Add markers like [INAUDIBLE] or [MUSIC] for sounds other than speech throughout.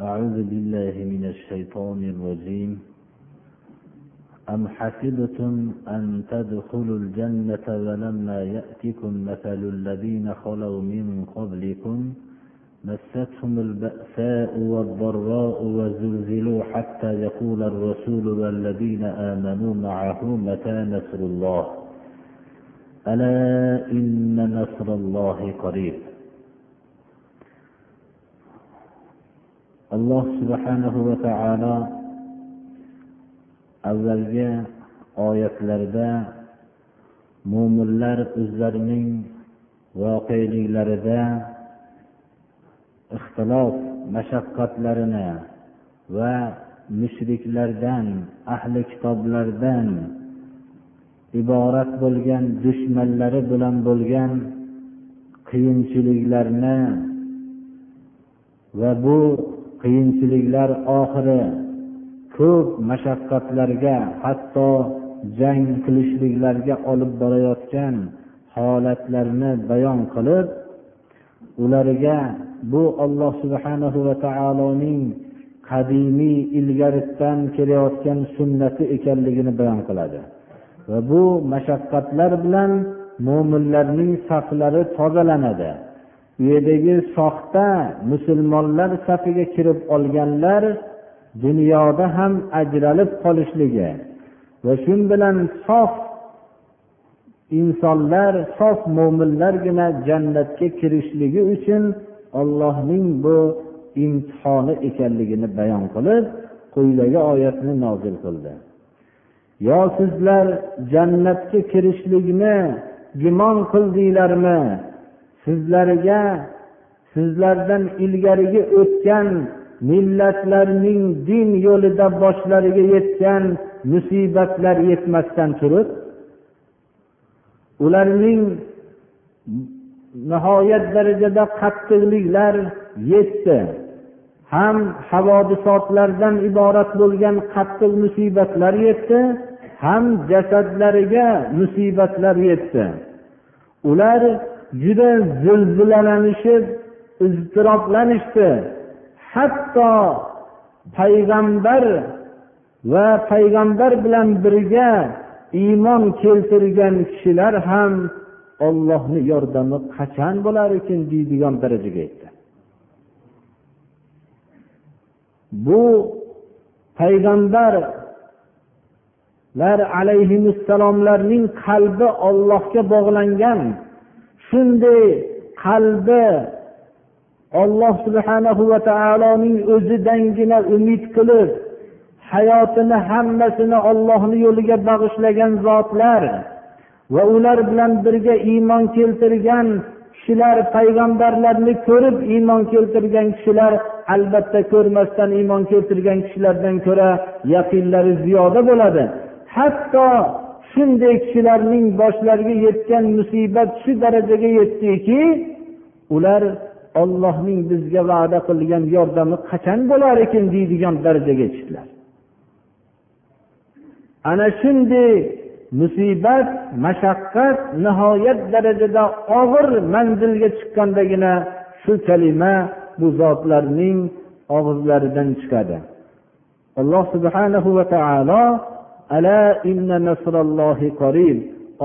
أعوذ بالله من الشيطان الرجيم. أم حسبتم أن تدخلوا الجنة ولما يأتكم مثل الذين خلوا من قبلكم؟ مستهم البأساء والضراء وزلزلوا حتى يقول الرسول والذين آمنوا معه متى نصر الله؟ ألا إن نصر الله قريب. Alloh subhanahu va taolo avvalgi oyatlarda mo'minlar o'zlarining voqeliklarida ixtilof mashaqqatlarini va mushriklardan ahli kitoblardan iborat bo'lgan dushmanlari bilan bo'lgan qiyinchiliklarni va bu qiyinchiliklar oxiri ko'p mashaqqatlarga hatto jang qilishliklarga olib borayotgan holatlarni bayon qilib ularga bu olloh subhanahu va taoloning qadimiy ilgaridan kelayotgan sunnati ekanligini bayon qiladi. Va bu mashaqqatlar bilan mo'minlarning saflari tozalanadi. U yerdagi soxta musulmonlar safiga kirib olganlar dunyoda ham ajralib qolishligi va shu bilan sof insonlar sof mo'minlargina jannatga kirishligi uchun ollohning bu imtihoni ekanligini bayon qilib quyidagi oyatni nozil qildi. Yo sizlar jannatga kirishlikni gumon qildinglarmi? Sizlarga sizlardan ilgarigi o'tgan millatlarning din yo'lida boshlariga yetgan musibatlar yetmasdan turib ularning nihoyat darajada qattiqliklar yetdi. Ham havodisotlardan iborat bo'lgan qattiq musibatlar yetdi ham jasadlariga musibatlar yetdi. Ular juda zilzilalanishib iztiroblanishdi. Hatto payg'ambar va payg'ambar bilan birga iymon keltirgan kishilar ham ollohni yordami qachon bo'lar ekan deydigan darajaga yetdi. Bu payg'ambarlar alayhissalomlarning qalbi ollohga bog'langan shunday qalbi olloh subhanahu va taoloning o'zidangina umid qilib hayotini hammasini ollohni yo'liga bag'ishlagan zotlar va ular bilan birga iymon keltirgan kishilar payg'ambarlarni ko'rib iymon keltirgan kishilar albatta ko'rmasdan iymon keltirgan kishilardan ko'ra yaqinlari ziyoda bo'ladi. Hatto shunday kishilarning boshlariga yetgan musibat shu darajaga yetdiki ular ollohning bizga va'da qilgan yordami qachon bo'lar ekan deydigan darajaga yetishdilar. Ana shunday musibat mashaqqat nihoyat darajada og'ir manzilga chiqqandagina shu kalima bu zotlarning og'izlaridan chiqadi. Alloh subhanahu va taolo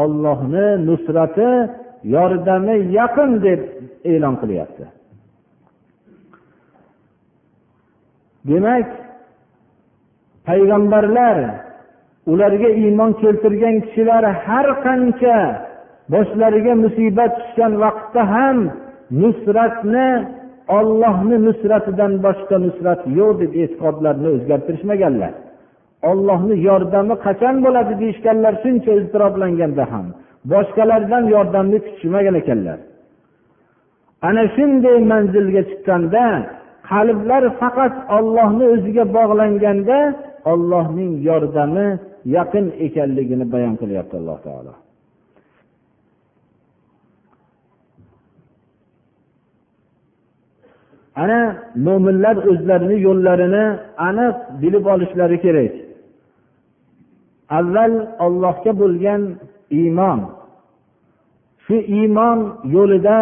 ollohni nusrati yordami yaqin deb e'lon qilyapti. Demak payg'ambarlar ularga iymon keltirgan kishilar har qancha boshlariga musibat tushgan vaqtda ham nusratni ollohni nusratidan boshqa nusrat yo'q deb e'tiqodlarini o'zgartirishmaganlar. Ollohni yordami qachon bo'ladi deyishganlar shuncha iztiroblanganda ham boshqalardan yordamni kutishmagan ekanlar. Ana shunday manzilga chiqqanda qalblar faqat ollohni o'ziga bog'langanda ollohning yordami yaqin ekanligini bayon qilyapti alloh taolo. Ana mo'minlar o'zlarini yo'llarini aniq bilib olishlari kerak. Avval ollohga bo'lgan iymon. Shu iymon yo'lida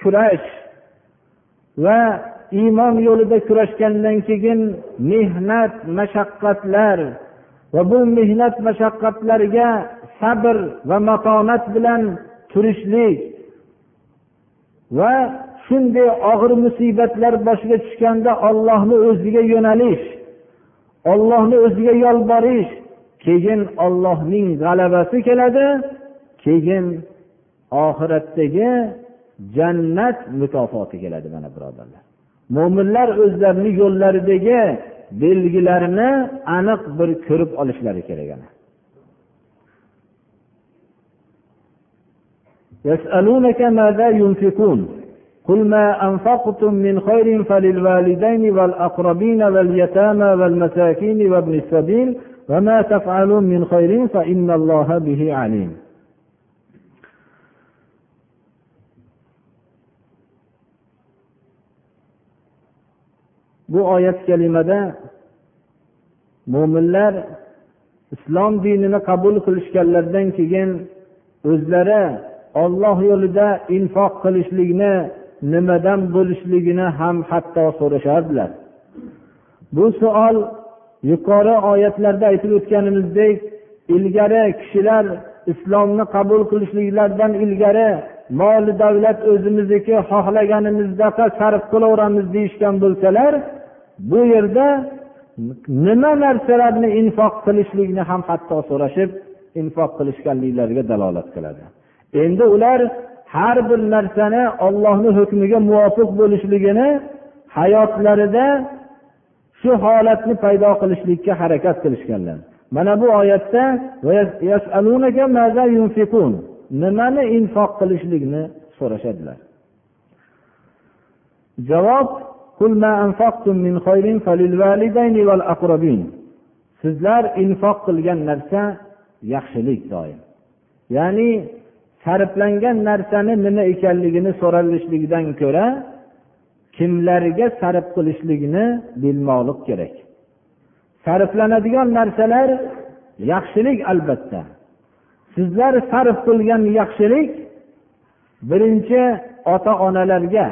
kurash va iymon yo'lida kurashgandan keyin mehnat mashaqqatlar va bu mehnat mashaqqatlarga sabr va matonat bilan turishlik va shunday og'ir musibatlar boshiga tushganda ollohni o'ziga yo'nalish ollohni o'ziga yolborish keyin ollohning g'alabasi keladi keyin oxiratdagi jannat mukofoti keladi mana birodarlar mo'minlar o'zlarini yo'llaridagi belgilarini aniq bir ko'rib olishlari kerak ana يسألونك ماذا ينفقون قل ما أنفقتم من خير فللوالدين والأقربين واليتامى والمساكين وابن السبيل bu oyat kalimada mo'minlar islom dinini qabul qilishganlaridan keyin o'zlari olloh yo'lida infoq qilishlikni nimadan bo'lishligini ham hatto so'rashardilar. Bu savol yuqori oyatlarda aytib o'tganimizdek ilgari kishilar islomni qabul qilishliklaridan ilgari mol davlat o'zimizniki xohlaganimizdaqa sarf qilaveramiz deyishgan bo'lsalar bu yerda nima narsalarni infoq qilishlikni ham hatto so'rashib infoq qilishganliklariga dalolat qiladi. Endi ular har bir narsani ollohni hukmiga muvofiq bo'lishligini hayotlarida shu holatni paydo qilishlikka harakat qilishganlar. Mana bu oyatda nimani infoq qilishlikni so'rashadilar. Javob sizlar infoq qilgan narsa yaxshilik doim. Ya'ni sarflangan narsani nima ekanligini so'ralishligidan ko'ra kimlarga sarf qilishlikni bilmoqlik kerak. Sarflanadigan narsalar yaxshilik albatta. Sizlar sarf qilgan yaxshilik birinchi ota onalarga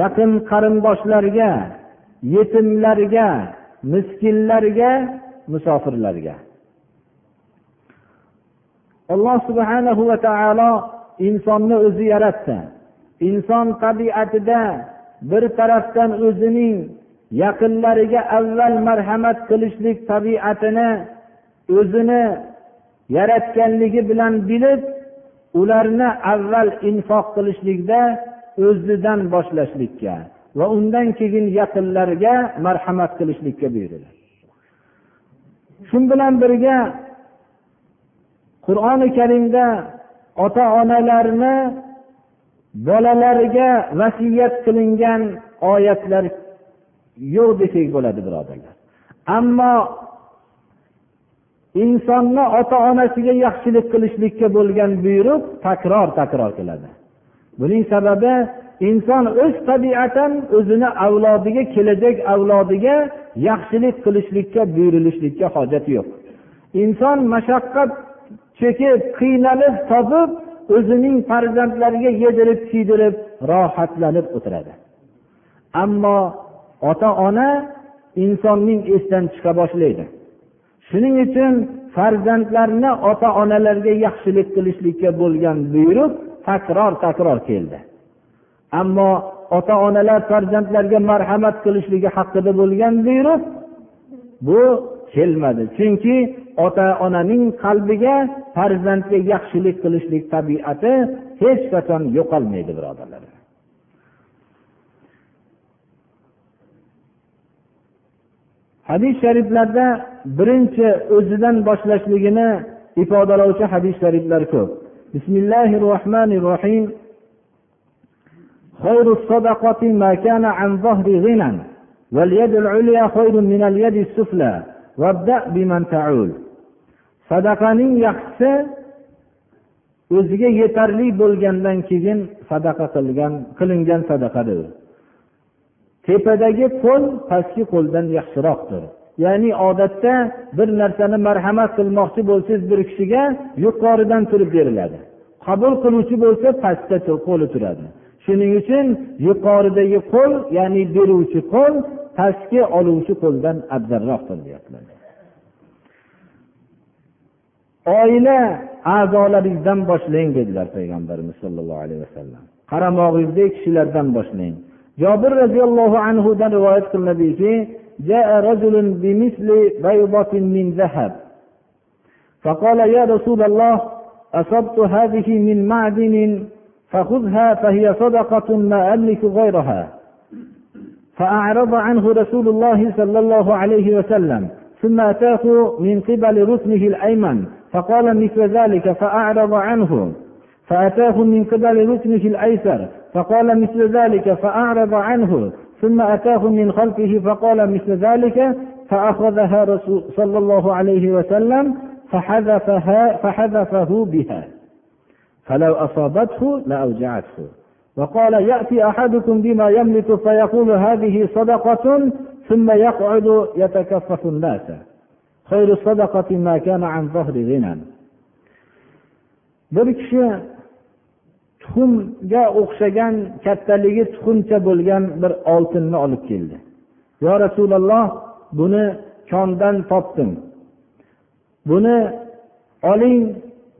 yaqin qarindoshlarga yetimlarga miskinlarga musofirlarga. Alloh subhanahu va taolo insonni o'zi yaratdi. Inson tabiatida bir tarafdan o'zining yaqinlariga avval marhamat qilishlik tabiatini o'zini yaratganligi bilan bilib ularni avval infoq qilishlikda o'zidan boshlashlikka va undan keyin yaqinlarga marhamat qilishlikka buyuriladi shu bilan birga qur'oni karimda ota onalarni bolalarga vasiyat qilingan oyatlar yo'q desak bo'ladi birodarlar. Ammo insonni ota onasiga yaxshilik qilishlikka bo'lgan buyruq takror takror keladi. Buning sababi inson o'z tabiatan o'zini avlodiga kelajak avlodiga yaxshilik qilishlikka buyurilishlikka hojati yo'q. Inson mashaqqat chekib qiynalib topib o'zining farzandlariga yedirib kiydirib rohatlanib o'tiradi. Ammo ota ona insonning esdan chiqa boshlaydi. Shuning uchun farzandlarni ota onalarga yaxshilik qilishlikka bo'lgan buyruq takror takror keldi. Ammo ota onalar farzandlarga marhamat qilishligi haqida bo'lgan buyruq bu kelmadi. Chunki ota onaning qalbiga farzandga yaxshilik qilishlik tabiati hech qachon yo'qolmaydi birodarlar hadis shariflarda birinchi o'zidan boshlashligini ifodalovchi hadis shariflar ko'p bismillahi rohmanir rohim خير الصدقة ما كان عن ظهر غنى واليد العليا خير من اليد السفلى وابدأ بمن تعول sadaqaning yaxshisi o'ziga yetarli bo'lgandan keyin sadaqa qilgan qilingan sadaqadir. Tepadagi qo'l pastki qo'ldan yaxshiroqdir. Ya'ni odatda bir narsani marhamat qilmoqchi bo'lsangiz bir kishiga yuqoridan turib beriladi. Qabul qiluvchi bo'lsa pastda qo'li turadi. Shuning uchun yuqoridagi qo'l ya'ni beruvchi qo'l pastki oluvchi qo'ldan afzalroqdir deyaptilar oila a'zolaringizdan boshlang dedilar payg'ambarimiz sollallohu alayhi vasallam qaramog'ingizdagi kishilardan boshlang jobir roziyallohu anhudan rivoyat qilinadiki جاء رجل بمثل بيضة من ذهب فقال يا رسول الله أصبت هذه من معدن فخذها فهي صدقة ما أملك غيرها فأعرض عنه رسول الله صلى الله عليه وسلم ثم أتاه من قبل ركنه الأيمن فقال مثل ذلك فأعرض عنه. فأتاه من قبل ركنه الأيسر فقال مثل ذلك فأعرض عنه. ثم أتاه من خلفه فقال مثل ذلك فأخذها رسول صلى الله عليه وسلم فحذفها فحذفه بها. فلو أصابته لأوجعته. وقال يأتي أحدكم بما يملك فيقول هذه صدقة ثم يقعد يتكفف الناس خير الصدقة ما كان عن ظهر غنى bir kishi tuxumga o'xshagan kattaligi tuxumcha bo'lgan bir oltinni olib keldi yo rasululloh buni kondan topdim buni oling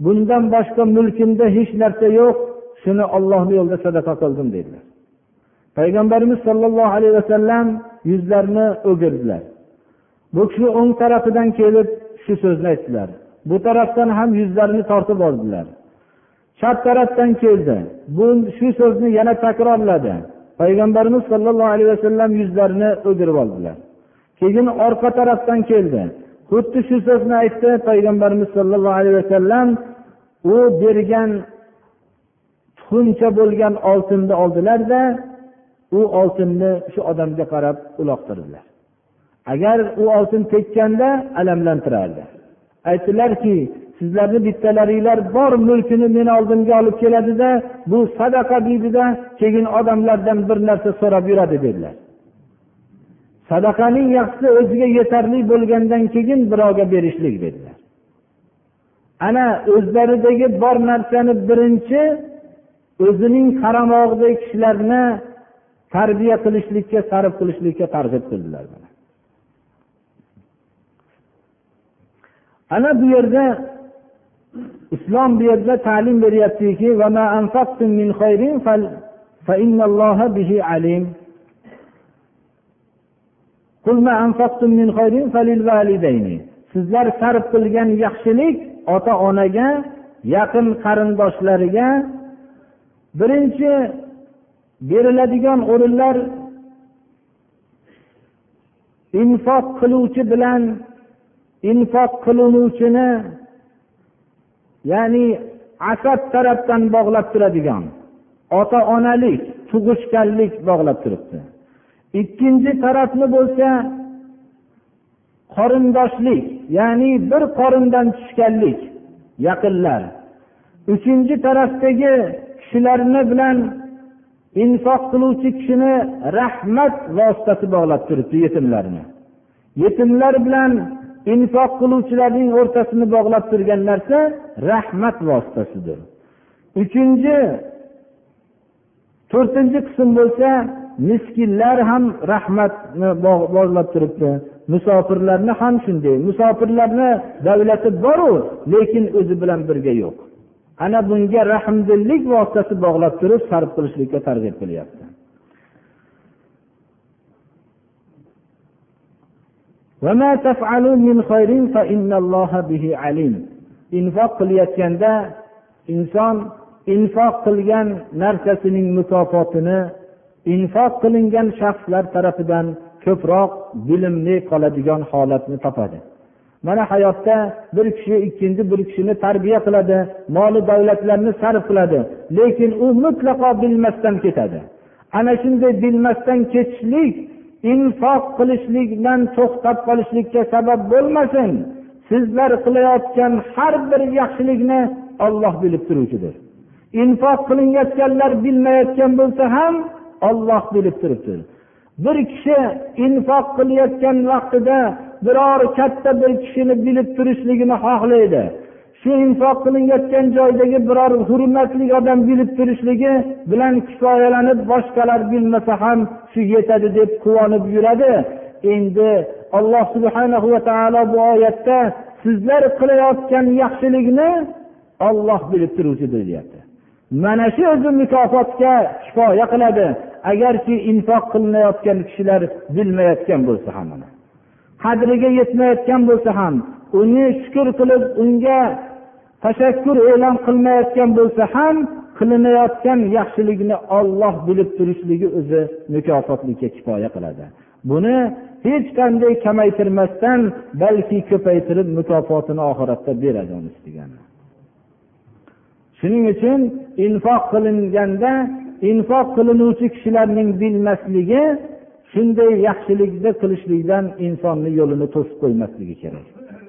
bundan boshqa mulkimda hech narsa yo'q Shuni ollohni yo'lida sadaqa qildim dedilar. Payg'ambarimiz sollallohu alayhi vasallam yuzlarini o'girdilar. Bu kishi o'ng tarafidan kelib shu so'zni aytdilar. Bu tarafdan ham yuzlarini tortib oldilar. Chap tarafdan keldi. Bu shu so'zni yana takrorladi. Payg'ambarimiz sollallohu alayhi vasallam yuzlarini o'girib oldilar. Keyin orqa tarafdan keldi. Xuddi shu so'zni aytdi payg'ambarimiz sollallohu alayhi vasallam. U bergan xuncha bo'lgan oltinni oldilarda u oltinni shu odamga qarab uloqtirdilar. Agar u oltin tekkanda alamlantirardi. Aytdilarki sizlarni bittalaringlar bor mulkini meni oldimga olib keladida bu sadaqa deydida keyin odamlardan bir narsa so'rab yuradi dedilar. Sadaqaning yaxshisi o'ziga yetarli bo'lgandan keyin birovga berishlik dedilar. Ana o'zlaridagi bor narsani birinchi o'zining qaramog'idagi kishilarni tarbiya qilishlikka sarf qilishlikka targ'ib qildilar ana bu yerda islom bu yerda ta'lim beryaptiki sizlar sarf qilgan yaxshilik ota onaga yaqin qarindoshlariga birinchi beriladigan o'rinlar infoq qiluvchi bilan infoq qilinuvchini ya'ni asab tarafdan bog'lab turadigan ota onalik tug'ishganlik bog'lab turibdi. Ikkinchi tarafni bo'lsa qorindoshlik ya'ni bir qorindan tushganlik yaqinlar. Uchinchi tarafdagi kishilarni bilan infoq qiluvchi kishini rahmat vositasi bog'lab turibdi yetimlarni. Yetimlar bilan infoq qiluvchilarning o'rtasini bog'lab turgan narsa rahmat vositasidir. Uchinchi to'rtinchi qism bo'lsa miskinlar ham rahmatni bog'lab turibdi. Musofirlarni ham shunday. Musofirlarni davlati boru lekin o'zi bilan birga yo'q. Ana bunga rahmdillik vositasi bog'lab turib sarf qilishlikka targ'ib qilyapti. Infoq qilayotganda inson infoq qilgan narsasining mukofotini infoq qilingan shaxslar tarafidan ko'proq bilimli qoladigan holatni topadi. Mana hayotda bir kishi ikkinchi bir kishini tarbiya qiladi moli davlatlarni sarf qiladi lekin u mutlaqo bilmasdan ketadi. Ana shunday bilmasdan ketishlik infoq qilishlikdan to'xtab qolishlikka sabab bo'lmasin. Sizlar qilayotgan har bir yaxshilikni olloh bilib turuvchidir. Infoq qilinayotganlar bilmayotgan bo'lsa ham olloh bilib turibdi bir kishi infoq qilayotgan vaqtida biror katta bir kishini bilib turishligini xohlaydi. Shu infoq qilinayotgan joydagi biror hurmatli odam bilib turishligi bilan kifoyalanib boshqalar bilmasa ham shu yetadi deb quvonib yuradi. Endi alloh subhana va taolo bu oyatda sizlar qilayotgan yaxshilikni olloh bilib turuvchidir deyapti. Mana shu o'zi mukofotga kifoya qiladi. Agarki infoq qilinayotgan kishilar bilmayotgan bo'lsa ham qadriga yetmayotgan bo'lsa ham uni shukur qilib unga tashakkur e'lon qilmayotgan bo'lsa ham qilinayotgan yaxshilikni olloh bilib turishligi o'zi mukofotlikka kifoya qiladi. Buni hech qanday kamaytirmasdan balki ko'paytirib mukofotini oxiratda beradi uni istaganini shuning uchun infoq qilinganda infoq qilinuvchi kishilarning bilmasligi shunday yaxshilikni qilishlikdan insonni yo'lini to'sib qo'ymasligi kerak.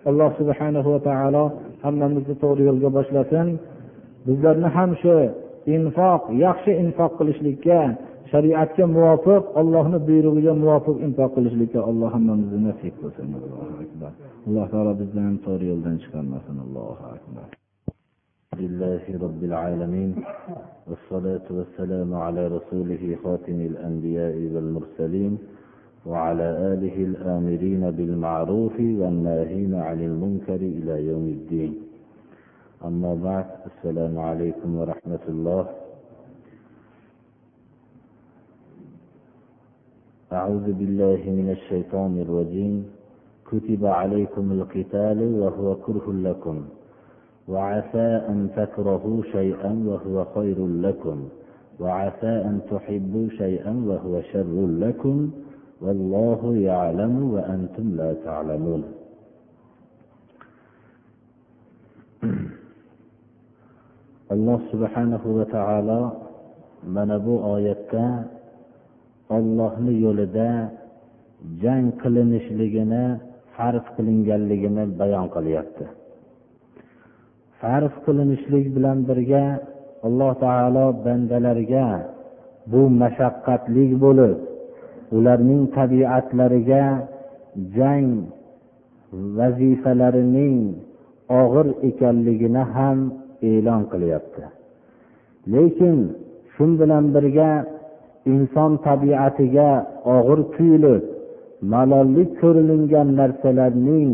Alloh subhana va taolo hammamizni to'g'ri yo'lga boshlasin. Bizlarni ham shu infoq yaxshi infoq qilishlikka shariatga muvofiq ollohni buyrug'iga muvofiq infoq qilishlikka alloh hammamizni nasib qilsin. Alloh taolo bizni to'g'ri yo'ldan chiqarmasin. Allohu akbar. لله رب العالمين والصلاة والسلام على رسوله خاتم الأنبياء والمرسلين وعلى آله الآمرين بالمعروف والناهين عن المنكر إلى يوم الدين. أما بعد السلام عليكم ورحمة الله. أعوذ بالله من الشيطان الرجيم. كتب عليكم القتال وهو كره لكم. وعسى أن تكرهوا شيئا وهو خير لكم. وعسى أن تحبوا شيئا وهو شر لكم. والله يعلم وأنتم لا تعلمون. [CLEARS THROAT] الله سبحانه وتعالى من أبو آيتك الله يولد جنك لنشلقنا حرف لنجلقنا بيان قليلتك farz qilinishlik bilan birga alloh taolo bandalarga bu mashaqqatli bo'lib ularning tabiatlariga jang vazifalarining og'ir ekanligini ham e'lon qilyapti. Lekin shu bilan birga inson tabiatiga og'ir tuyulib malollik ko'rilingan narsalarning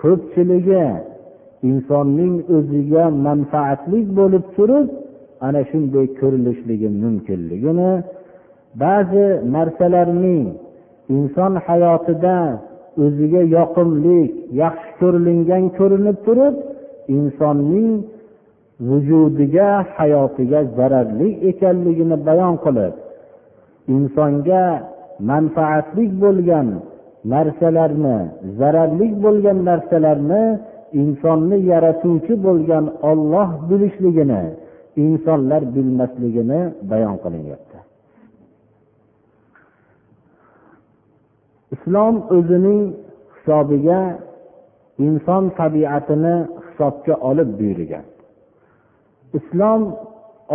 ko'pchiligi insonning o'ziga manfaatli bo'lib turib ana shunday ko'rinishligi mumkinligini ba'zi narsalarning inson hayotida o'ziga yoqimli yaxshi ko'rilingan ko'rinib turib insonning vujudiga hayotiga zararli ekanligini bayon qilib insonga manfaatli bo'lgan narsalarni zararli bo'lgan narsalarni insonni yaratuvchi bo'lgan olloh bilishligini insonlar bilmasligini bayon qilinyapti. Islom o'zining hisobiga inson tabiatini hisobga olib buyurgan. Islom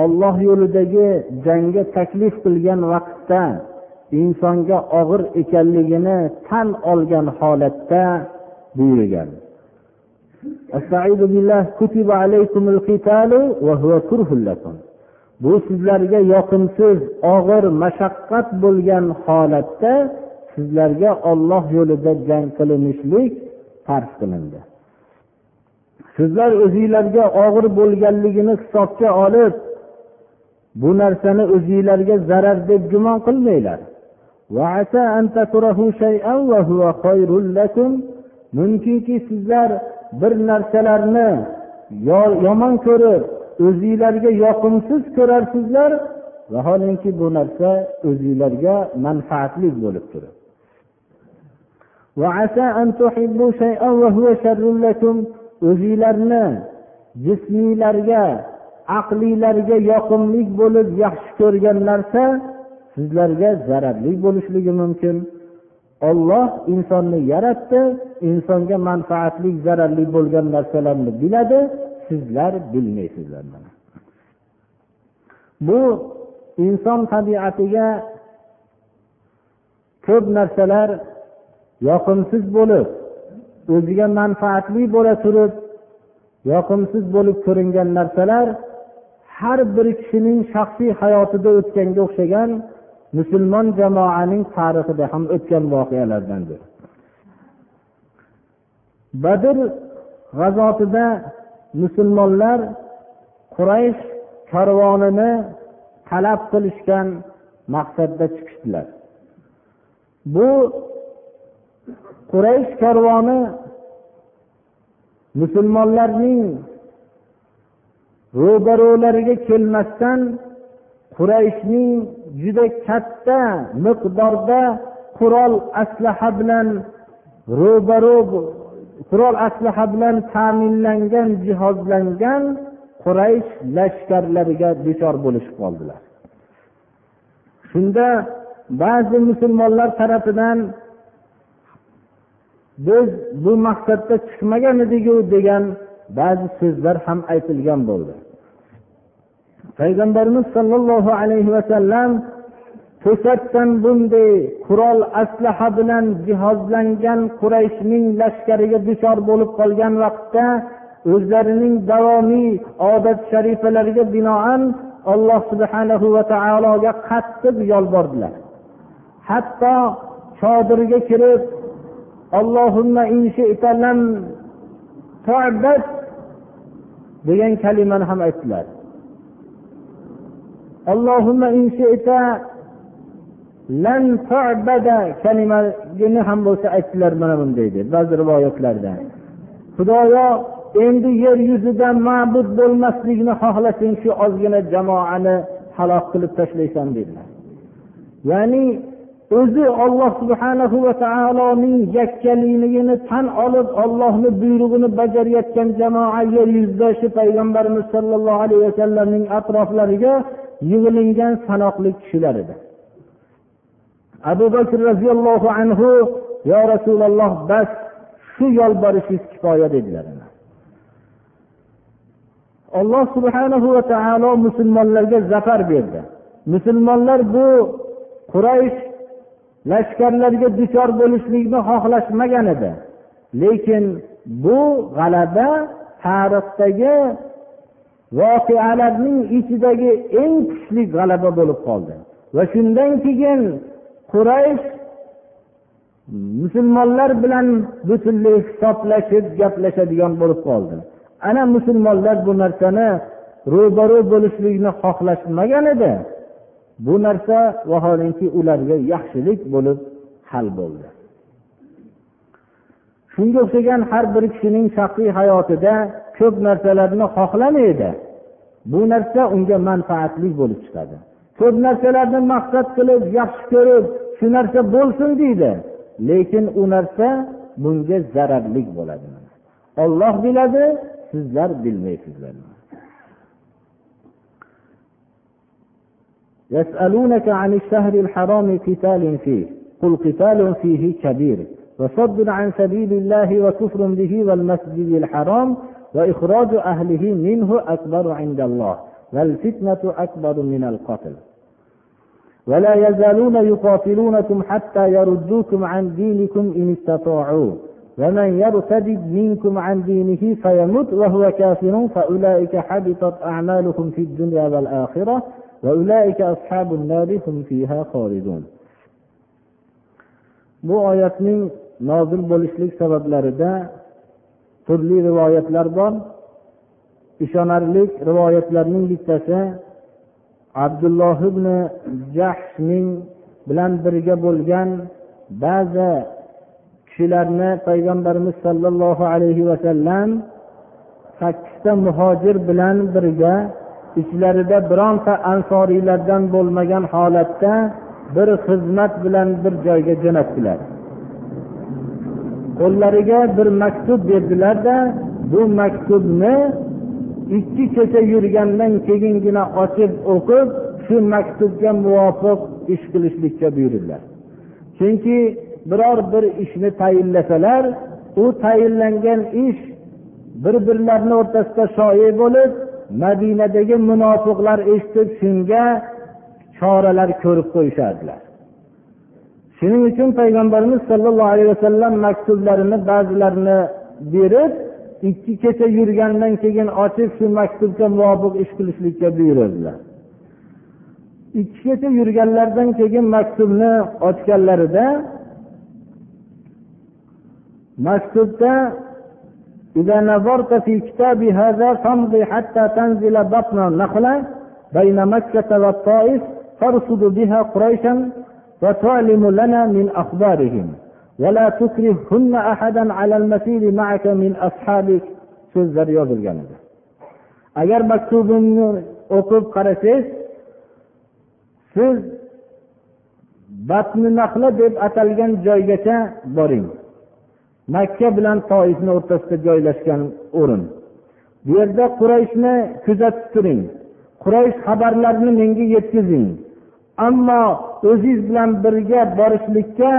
olloh yo'lidagi jangga taklif qilgan vaqtda insonga og'ir ekanligini tan olgan holatda buyurgan. Bu sizlarga yoqimsiz og'ir mashaqqat bo'lgan holatda sizlarga olloh yo'lida jang qilinishlik farz qilindi. Sizlar o'zinglarga og'ir bo'lganligini hisobga olib bu narsani o'zinglarga zarar deb gumon qilmanglar. Mumkinki sizlar bir narsalarni yomon ko'rib o'zinglarga yoqimsiz ko'rarsizlar vaholanki bu narsa o'zinglarga manfaatli bo'lib turib o'zinglarni jismiylarga aqliylarga yoqimli bo'lib yaxshi ko'rgan narsa sizlarga zararli bo'lishligi mumkin. Olloh insonni yaratdi insonga manfaatli zararli bo'lgan narsalarni biladi sizlar bilmaysizlar bu inson tabiatiga ko'p narsalar yoqimsiz bo'lib o'ziga manfaatli bo'la turib yoqimsiz bo'lib ko'ringan narsalar har bir kishining shaxsiy hayotida o'tganga o'xshagan musulmon jamoaning tarixida ham o'tgan voqealardandir. Badr g'azotida musulmonlar quraysh karvonini talab qilishgan maqsadda chiqishdilar. Bu quraysh karvoni musulmonlarning ro'barolariga kelmasdan qurayshning juda katta miqdorda qurol aslaha bilan ro'baro qurol aslaha bilan ta'minlangan jihozlangan quraysh lashkarlariga duchor bo'lishib qoldilar. Shunda ba'zi musulmonlar tarafidan biz bu maqsadda chiqmagan ediku degan ba'zi so'zlar ham aytilgan bo'ldi. Payg'ambarimiz sollallohu alayhi vasallam to'satdan bunday qurol aslaha bilan jihozlangan qurayshning lashkariga duchor bo'lib qolgan vaqtda o'zlarining davomiy odat sharifalariga binoan alloh subhanahu va taologa qattiq yolbordilar. Hatto chodirga kirib allohimma degan kalimani ham aytdilar. Allohimma lan kalimagini ham bo'lsa aytdilar mana bunday deb ba'zi rivoyatlarda. Xudoyo endi yer yuzida ma'bud bo'lmaslikni xohlasang shu ozgina jamoani halok qilib tashlaysan dedilar. Ya'ni o'zi olloh subhanahu va taoloning yakkaligini tan olib ollohni buyrug'ini bajarayotgan jamoa yer yuzida shu payg'ambarimiz sollallohu alayhi vasallamning atroflariga yig'ilingan sanoqli kishilar edi. Abu bakr roziyallohu anhu yo rasululloh bas shu yolborishingiz kifoya dedilar alloh subhanahu va taolo musulmonlarga zafar berdi. Musulmonlar bu quraysh lashkarlarga duchor bo'lishlikni xohlashmagan edi. Lekin bu g'alaba tarixdagi voqealarning ichidagi eng kuchli g'alaba bo'lib qoldi. Va shundan keyin quraysh musulmonlar bilan butunlay hisoblashib gaplashadigan bo'lib qoldi. Ana musulmonlar bu narsani ro'baro bo'lishlikni xohlashmagan edi. Bu narsa vaholanki ularga yaxshilik bo'lib hal bo'ldi. shunga o'xshagan har bir kishining shaxsiy hayotida ko'p narsalarni xohlamaydi bu narsa unga manfaatli bo'lib chiqadi ko'p narsalarni maqsad qilib yaxshi ko'rib shu narsa bo'lsin deydi lekin u narsa bunga zararli bo'ladi olloh biladi sizlar bilmaysizlar يسألونك عن الشهر الحرام قتال فيه قل قتال فيه كبير وصد عن سبيل الله وكفر به والمسجد الحرام وإخراج أهله منه أكبر عند الله والفتنة أكبر من القتل. ولا يزالون يقاتلونكم حتى يردوكم عن دينكم إن استطاعوا. ومن يرتد منكم عن دينه فيمت وهو كافر فأولئك حبطت أعمالهم في الدنيا والآخرة bu oyatning nozil bo'lishlik sabablarida turli rivoyatlar bor. Ishonarli rivoyatlarning bittasi abdulloh ibn jahshning bilan birga bo'lgan ba'zi kishilarni payg'ambarimiz sollallohu alayhi vasallam sakkizta muhojir bilan birga ichlarida bironta ansoriylardan bo'lmagan holatda bir xizmat bilan bir joyga jo'natdilar. Qo'llariga bir maktub berdilarda bu maktubni ikki kecha yurgandan keyingina ochib o'qib shu maktubga muvofiq ish qilishlikka buyurdilar. Chunki biror bir ishni tayinlasalar u tayinlangan ish bir birlarini o'rtasida shoyi bo'lib madinadagi munofiqlar eshitib shunga choralar ko'rib qo'yishardilar. shuning uchun payg'ambarimiz sollallohu alayhi vasallam maktublarini ba'zilarini berib ikki kecha yurgandan keyin ochib shu maktubga muvofiq ish qilishlikka buyurdilar ikki kecha yurganlaridan keyin maktubni ochganlarida maktubda إذا نظرت في كتاب هذا فامضي حتى تنزل بطن النخلة بين مكة والطائف ترصد بها قريشا وتعلم لنا من أخبارهم ولا تكرههن أحدا على المسير معك من أصحابك so'zlar yozilgan edi agar maktubimni o'qib qarasangiz siz batni nahla deb atalgan joygacha boring makka bilan toifni o'rtasida joylashgan o'rin bu yerda qurayshni kuzatib turing quraysh xabarlarini menga yetkazing ammo o'zingiz bilan birga borishlikka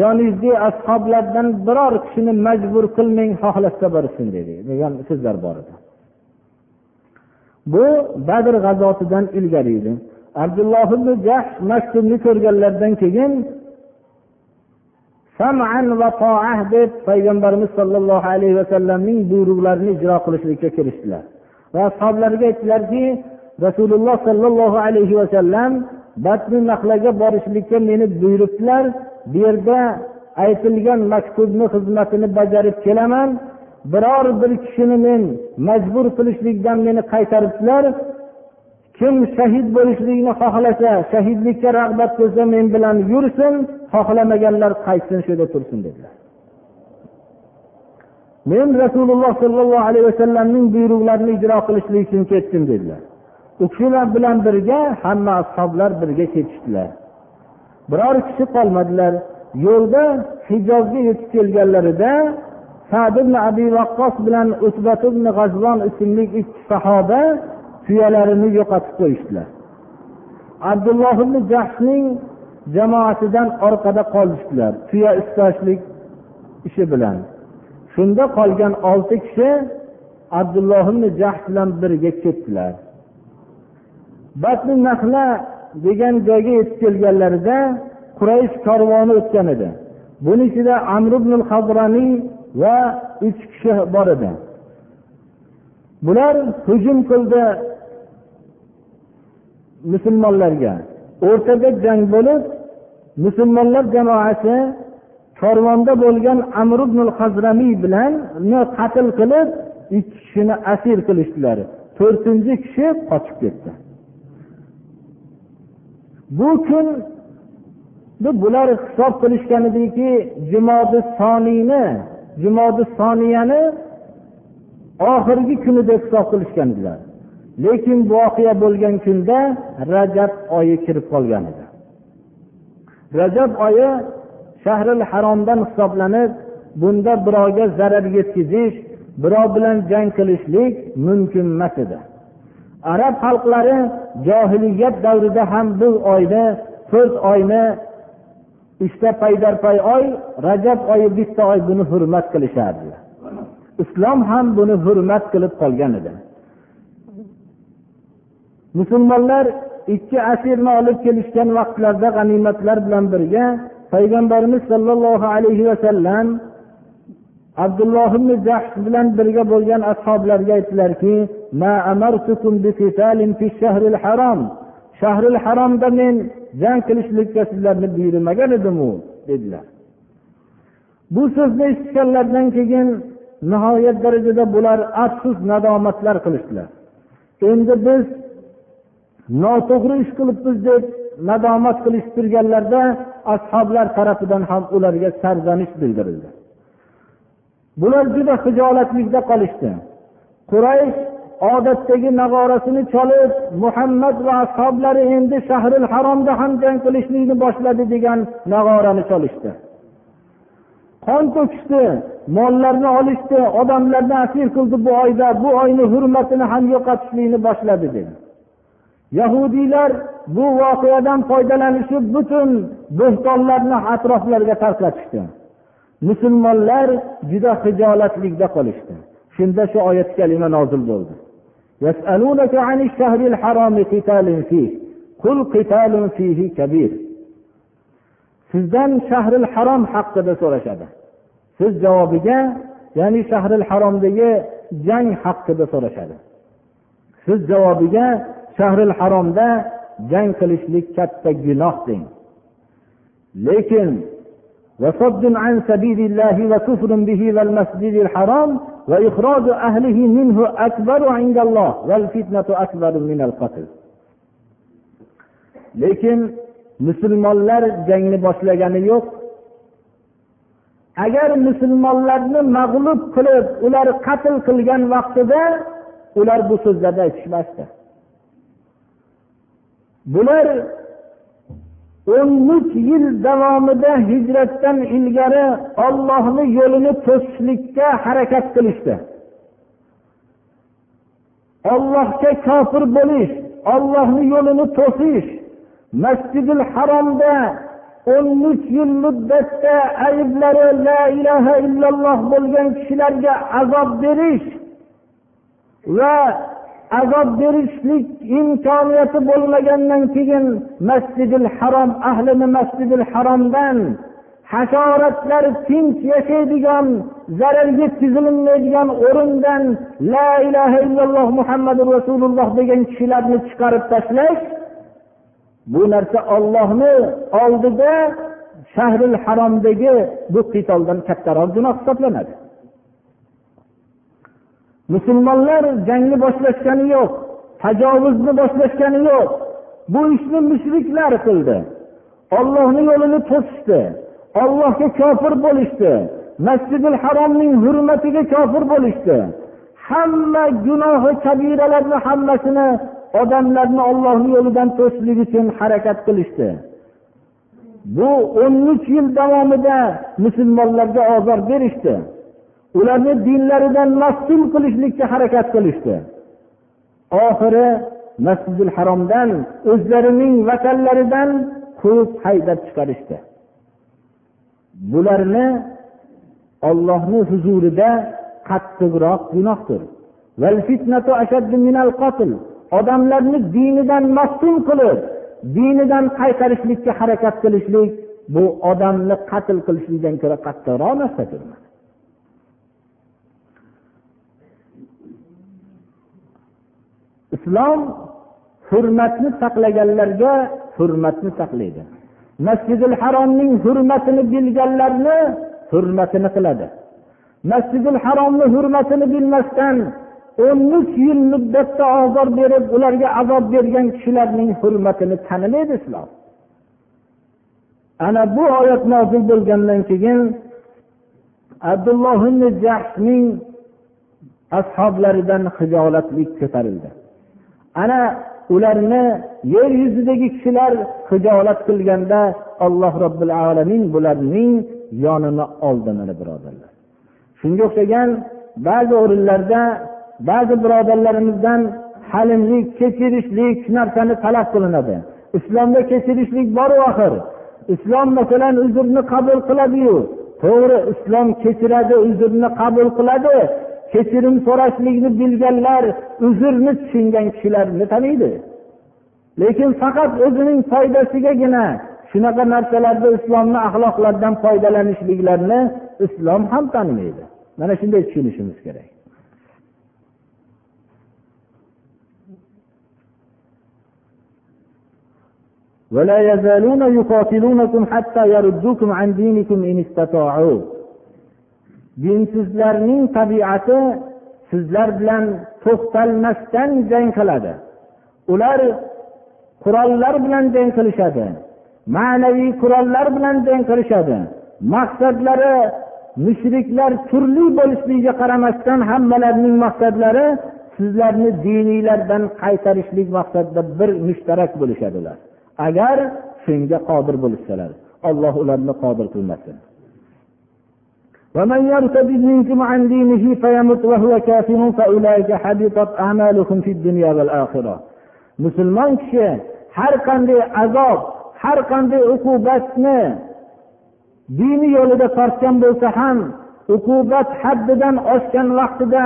yoningizdagi ashoblardan biror kishini majbur qilmang xohlasa borsin dedi. Degan so'zlar bor edi. Bu badr g'azotidan ilgari edi. Abdulloh ibn jahsh maktubni ko'rganlaridan keyin deb payg'ambarimiz sollallohu alayhi vasallamning buyruqlarini ijro qilishlikka kirishdilar. Va ashoblarga aytdilarki rasululloh sollallohu alayhi vasallam batni naqlaga borishlikka meni buyuribdilar. Bu yerda aytilgan maktubni xizmatini bajarib kelaman. Biror bir kishini men majbur qilishlikdan meni qaytaribdilar. Kim shahid bo'lishlikni xohlasa shahidlikka rag'bat qilsa men bilan yursin xohlamaganlar qaytsin shu yerda tursin dedilar. Men rasululloh sollallohu alayhi vasallamning buyruqlarini ijro qilishlik uchun ketdim dedilar. U kishilar bilan birga hamma ashoblar birga ketishdilar. Biror kishi qolmadilar. Yo'lda hijozga yetib kelganlarida sad ibn abi vaqqos bilan utbat ibn g'azvon ismli ikki sahoba tuyalarini yo'qotib qo'yishdilar. Abdulloh ibn jahshning jamoasidan orqada qolishdilar tuya istashlik ishi bilan. Shunda qolgan olti kishi abdulloh ibn jahsh bilan birga ketdilar. Batni nahla degan joyga yetib kelganlarida quraysh korvoni o'tgan edi. Buni ichida amr ibn habraniy va uch kishi bor edi. Bular hujum qildi musulmonlarga. O'rtada jang bo'lib musulmonlar jamoasi korvonda bo'lgan amr ibn hazramiy bilan qatl qilib ikki kishini asir qilishdilar. To'rtinchi kishi qochib ketdi. Bu kun bular hisob qilishgan ediki jumodi soniyni jumodi soniyani oxirgi kuni deb hisob qilishgan edilar lekin voqea bo'lgan kunda rajab oyi kirib qolgan edi. Rajab oyi shahril haromdan hisoblanib bunda birovga zarar yetkazish birov bilan jang qilishlik mumkin emas edi. Arab xalqlari johiliyat davrida ham bu oyni to'rt oyni uchta paydarpay oy rajab oyi bitta oy buni hurmat qilishardi. Islom ham buni hurmat qilib qolgan edi. Musulmonlar ikki asirni olib kelishgan vaqtlarda g'animatlar bilan birga payg'ambarimiz sollallohu alayhi vasallam abdulloh ibn jahsh bilan birga bo'lgan ashoblarga aytdilarki shahril haromda men jang qilishlikka sizlarni buyurmagan edimu dedilar. Bu so'zni eshitganlaridan keyin nihoyat darajada bular afsus nadomatlar qilishdilar. Endi biz noto'g'ri ish qilibmiz deb nadomat qilishib turganlarida ashoblar tarafidan ham ularga sarzanish bildirildi. Bular juda hijolatlikda qolishdi. Quraysh odatdagi nag'orasini cholib muhammad va ashoblari endi shahril haromda ham jang qilishlikni boshladi degan nag'orani cholishdi. Qon to'kishdi mollarni olishdi odamlarni asir qildi bu oyda bu oyni hurmatini ham yo'qotishlikni boshladi dedi. Yahudiylar bu voqeadan foydalanishib butun bo'xtonlarni atroflarga tarqatishdi. Musulmonlar juda hijolatlikda qolishdi. Shunda shu oyat kalima nozil bo'ldi. Sizdan shahril harom haqida so'rashadi. Siz javobiga ya'ni shahril haromdagi jang haqida so'rashadi. Siz javobiga shahril haromda jang qilishlik katta gunoh deng. Lekin وصد عن سبيل الله وكفر به والمسجد الحرام وإخراج أهله منه أكبر عند الله والفتنة أكبر من القتل lekin musulmonlar jangni boshlagani yo'q agar musulmonlarni mag'lub qilib ular qatl qilgan vaqtida ular bu so'zlarni aytishmasdi bular o'n uch yil davomida hijratdan ilgari ollohni yo'lini to'sishlikka harakat qilishdi. Ollohga kofir bo'lish ollohni yo'lini to'sish masjidil haromda o'n uch yil muddatda ayblari la ilaha illalloh bo'lgan kishilarga azob berish va azob berishlik imkoniyati bo'lmagandan keyin masjidil harom ahlini masjidil haromdan hasharotlar tinch yashaydigan zarar yetkazilmaydigan o'rindan la ilaha illalloh muhammadu rasululloh degan kishilarni chiqarib tashlash bu narsa ollohni oldida shahril haromdagi bu qitoldan kattaroq gunoh hisoblanadi. Musulmonlar jangni boshlashgani yo'q tajovuzni boshlashgani yo'q. Bu ishni mushriklar qildi. Ollohni yo'lini to'sishdi. Ollohga kofir bo'lishdi. Masjidil haromning hurmatiga kofir bo'lishdi. Hamma gunohi kabiralarni hammasini odamlarni ollohni yo'lidan to'sishlik uchun harakat qilishdi. Bu o'n uch yil davomida musulmonlarga ozor berishdi. Ularni dinlaridan maftun qilishlikka harakat qilishdi. Oxiri masjidil haromdan o'zlarining vatanlaridan quvib haydab chiqarishdi. Bularni ollohni huzurida qattiqroq gunohdir. Odamlarni dinidan maftun qilib dinidan qaytarishlikka harakat qilishlik bu odamni qatl qilishlikdan ko'ra qattiqroq narsadir. Islom hurmatni saqlaganlarga hurmatni saqlaydi. Masjidil haromning hurmatini bilganlarni hurmatini qiladi. Masjidil haromni hurmatini bilmasdan o'n uch yil muddatda ozor berib ularga azob bergan kishilarning hurmatini tanimaydi islom. Ana bu oyat nozil bo'lgandan keyin abdulloh jahshning ashoblaridan hijolatlik ko'tarildi. Ana ularni yer yuzidagi kishilar hijolat qilganda alloh robbil alamin bularning yonini oldi mana birodarlar. Shunga o'xshagan ba'zi o'rinlarda ba'zi birodarlarimizdan halimlik kechirishlik shu narsani talab qilinadi. Islomda kechirishlik boru axir. Islom masalan uzrni qabul qiladiyu. To'g'ri islom kechiradi uzrni qabul qiladi. kechirim so'rashlikni bilganlar uzrni tushungan kishilarni taniydi lekin faqat o'zining foydasigagina shunaqa narsalarda islomni axloqlaridan foydalanishliklarini islom ham tanimaydi mana shunday tushunishimiz kerak ولا يزالون يقاتلونكم حتى يردوكم عن دينكم إن استطاعوا dinsizlarning tabiati sizlar bilan to'xtalmasdan jang qiladi. Ular qurollar bilan jang qilishadi ma'naviy qurollar bilan jang qilishadi. Maqsadlari mushriklar turli bo'lishligiga qaramasdan hammalarining maqsadlari sizlarni diniylardan qaytarishlik maqsadida bir mushtarak bo'lishadi ular agar shunga qodir bo'lishsalar alloh ularni qodir qilmasin. ومن يرتد منكم عن دينه فيمت وهو كافر فأولئك حبطت أعمالكم في الدنيا والآخرة musulmon kishi har qanday azob har qanday uqubatni dini yo'lida tortgan bo'lsa ham uqubat haddidan oshgan vaqtida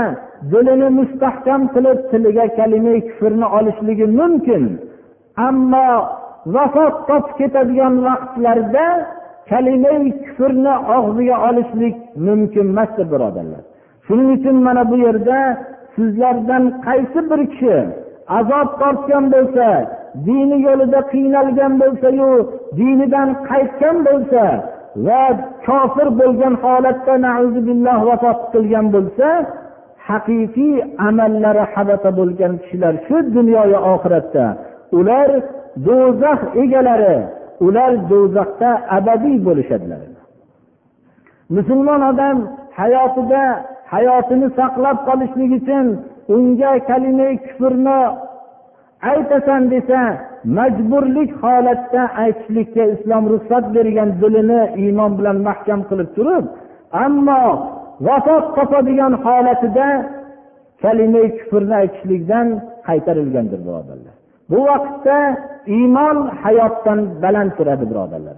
dilini mustahkam qilib tiliga kalima kufrni olishligi mumkin ammo vafot topib ketadigan vaqtlarda kalimai kufrni og'ziga olishlik mumkin emasdir birodarlar. Shuning uchun mana bu yerda sizlardan qaysi bir kishi azob tortgan bo'lsa dini yo'lida qiynalgan bo'lsayu dinidan qaytgan bo'lsa va kofir bo'lgan holatda billah vafot qilgan bo'lsa haqiqiy amallari habata bo'lgan kishilar shu dunyoyu oxiratda ular do'zax egalari ular do'zaxda abadiy bo'lishadilar. Musulmon odam hayotida hayotini saqlab qolishlik uchun unga kalima kufrni aytasan desa majburlik holatda aytishlikka islom ruxsat bergan dilini iymon bilan mahkam qilib turib ammo vafot topadigan holatida kalima kufrni aytishlikdan qaytarilgandir birodarlar bu vaqtda iymon hayotdan baland turadi birodarlar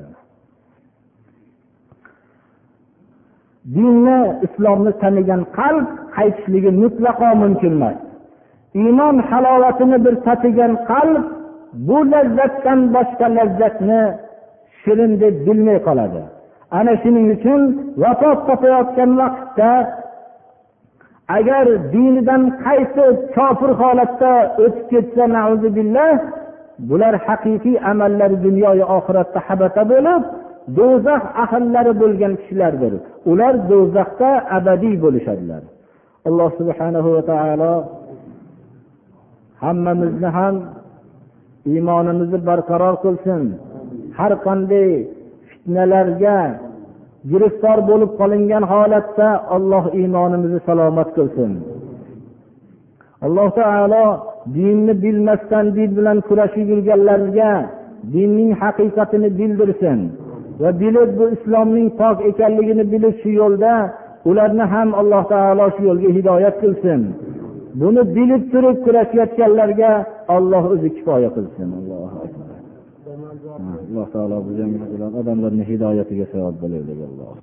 dinni islomni tanigan qalb qaytishligi mutlaqo mumkin emas. Iymon halovatini bir tatigan qalb bu lazzatdan boshqa lazzatni shirin deb bilmay qoladi. Ana shuning uchun vafot topayotgan vaqtda agar dinidan qaytib kofir holatda o'tib ketsa bular haqiqiy amallari dunyoyu oxiratda habata bo'lib do'zax ahllari bo'lgan kishilardir. Ular do'zaxda abadiy bo'lishadilar. Alloh subhanahu va taolo hammamizni ham iymonimizni barqaror qilsin. Har qanday fitnalarga giriftor bo'lib qolingan holatda alloh iymonimizni salomat qilsin. Alloh taolo dinni bilmasdan din bilan kurashib yurganlarga dinning haqiqatini bildirsin va bilib bu islomning pok ekanligini bilib shu yo'lda ularni ham alloh taolo shu yo'lga hidoyat qilsin. Buni bilib turib kurashayotganlarga olloh o'zi kifoya qilsin. Alloh taolo odamlarni hidoyatiga sabab bo'laylik alloh